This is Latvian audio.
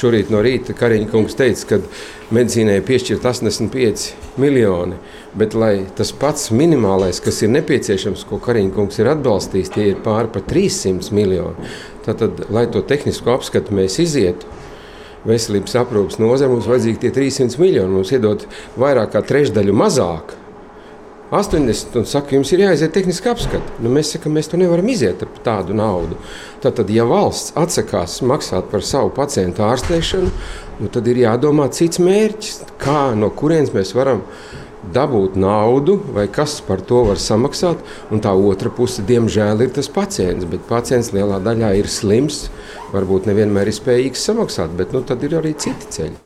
Šorīt no rīta Kariņš kungs teica, ka medicīnai piešķirt 85 miljoni. Bet, lai tas pats minimālais, kas ir nepieciešams, ko Kariņš kungs ir atbalstījis, tie ir pāri par 300 miljoni. Tātad, lai to tehnisko apskatu mēs izietu, veselības aprūpas nozare mums vajadzīgi tie 300 miljoni. Mums iedod vairāk kā trešdaļu mazāk. 80 un saka, jums ir jāiziet tehniski apskati. Nu, mēs sakām, mēs to nevaram iziet ar tādu naudu. Tātad, ja valsts atsakās maksāt par savu pacientu ārstēšanu, nu, tad ir jādomā cits mērķis, kā no kurienes mēs varam dabūt naudu, vai kas par to var samaksāt. Un tā otra puse, diemžēl, ir tas pacients. Bet pacients lielā daļā ir slims, varbūt nevienmēr ir spējīgs samaksāt, bet nu, tad ir arī citi ceļi.